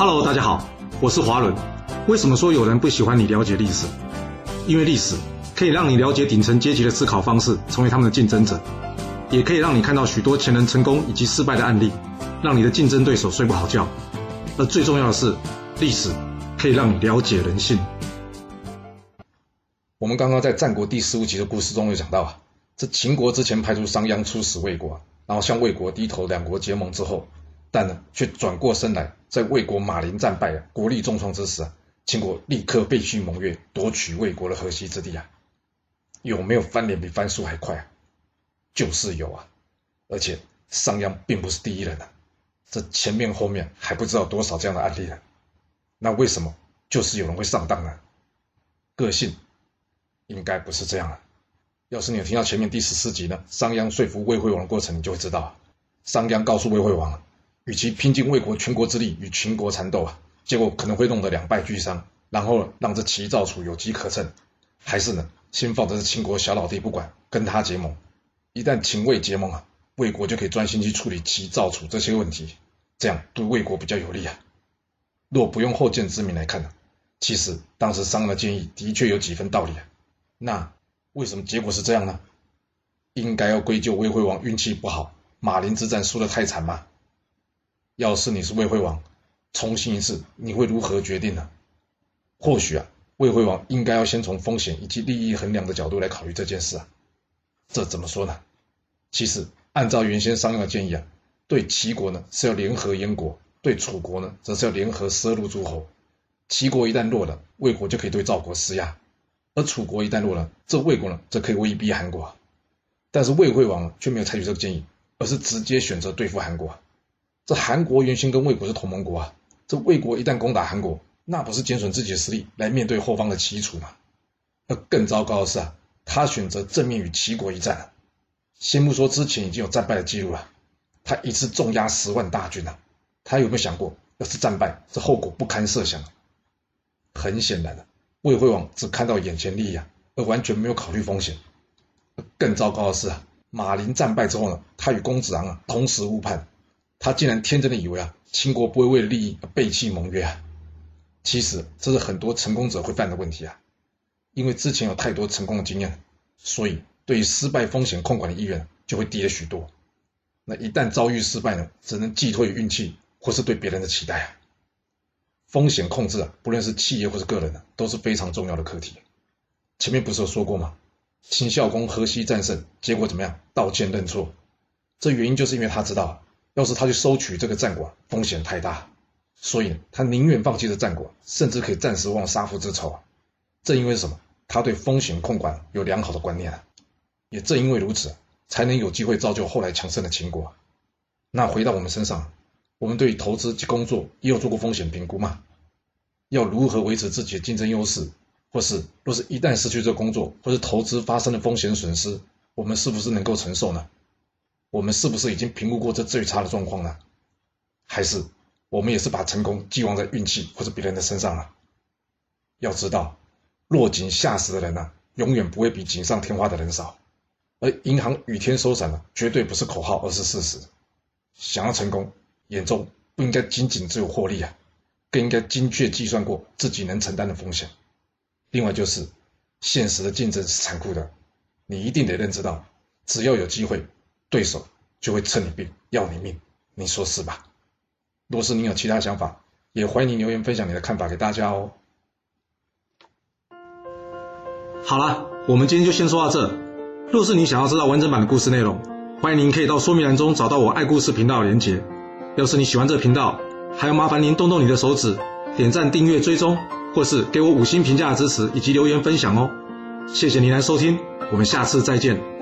Hello，大家好，我是华伦。为什么说有人不喜欢你了解历史？因为历史可以让你了解顶层阶级的思考方式，成为他们的竞争者，也可以让你看到许多前人成功以及失败的案例，让你的竞争对手睡不好觉。而最重要的是，历史可以让你了解人性。我们刚刚在战国第十五集的故事中有讲到啊，这秦国之前派出商鞅出使魏国，然后向魏国低头，两国结盟之后。但呢，却转过身来，在魏国马陵战败，国力重创之时啊，秦国立刻废去盟约，夺取魏国的河西之地啊，有没有翻脸比翻书还快啊？就是有啊，而且商鞅并不是第一人啊，这前面后面还不知道多少这样的案例呢。那为什么就是有人会上当呢？个性应该不是这样啊。要是你有听到前面第十四集呢，商鞅说服魏惠王的过程，你就会知道，啊商鞅告诉魏惠王。与其拼尽魏国全国之力与秦国缠斗啊，结果可能会弄得两败俱伤，然后让这齐赵楚有机可乘，还是呢，先放着这秦国小老弟不管，跟他结盟。一旦秦魏结盟啊，魏国就可以专心去处理齐赵楚这些问题，这样对魏国比较有利啊。若不用后见之明来看呢，其实当时商鞅的建议的确有几分道理啊。那为什么结果是这样呢？应该要归咎魏惠王运气不好，马陵之战输得太惨吗？要是你是魏惠王，重新一次，你会如何决定呢？或许啊，魏惠王应该要先从风险以及利益衡量的角度来考虑这件事啊。这怎么说呢？其实按照原先商鞅的建议啊，对齐国呢是要联合燕国，对楚国呢则是要联合十二路诸侯。齐国一旦弱了，魏国就可以对赵国施压；而楚国一旦弱了，这魏国呢则可以威逼韩国。但是魏惠王却没有采取这个建议，而是直接选择对付韩国。这韩国原先跟魏国是同盟国啊，这魏国一旦攻打韩国，那不是减损自己的实力来面对后方的齐楚吗？那更糟糕的是啊，他选择正面与齐国一战，先不说之前已经有战败的记录了，他一次重压十万大军啊，他有没有想过，要是战败，这后果不堪设想？很显然的，魏惠王只看到眼前利益啊，而完全没有考虑风险。更糟糕的是啊，马陵战败之后呢，他与公子昂啊同时误判。他竟然天真的以为啊，秦国不会为了利益而背弃盟约啊！其实这是很多成功者会犯的问题啊，因为之前有太多成功的经验，所以对于失败风险控管的意愿就会低了许多。那一旦遭遇失败呢，只能寄托于运气或是对别人的期待啊。风险控制啊，不论是企业或是个人呢，都是非常重要的课题。前面不是有说过吗？秦孝公河西战胜，结果怎么样？道歉认错。这原因就是因为他知道。要是他去收取这个战果，风险太大，所以他宁愿放弃这战果，甚至可以暂时忘杀父之仇。正因为什么？他对风险控管有良好的观念，也正因为如此，才能有机会造就后来强盛的秦国。那回到我们身上，我们对投资及工作也有做过风险评估吗？要如何维持自己的竞争优势？或是若是一旦失去这工作或是投资发生的风险损失，我们是不是能够承受呢？我们是不是已经评估过这最差的状况呢？还是我们也是把成功寄望在运气或者别人的身上了？要知道，落井下石的人呢，永远不会比锦上添花的人少。而银行雨天收伞呢，绝对不是口号，而是事实。想要成功，眼中不应该仅仅只有获利啊，更应该精确计算过自己能承担的风险。另外就是，现实的竞争是残酷的，你一定得认知到，只要有机会。对手就会趁你病要你命，你说是吧？若是你有其他想法，也欢迎留言分享你的看法给大家哦。好了，我们今天就先说到这。若是你想要知道完整版的故事内容，欢迎您可以到说明栏中找到我爱故事频道的连结。要是你喜欢这个频道，还要麻烦您动动你的手指，点赞、订阅、追踪，或是给我五星评价的支持以及留言分享哦。谢谢您来收听，我们下次再见。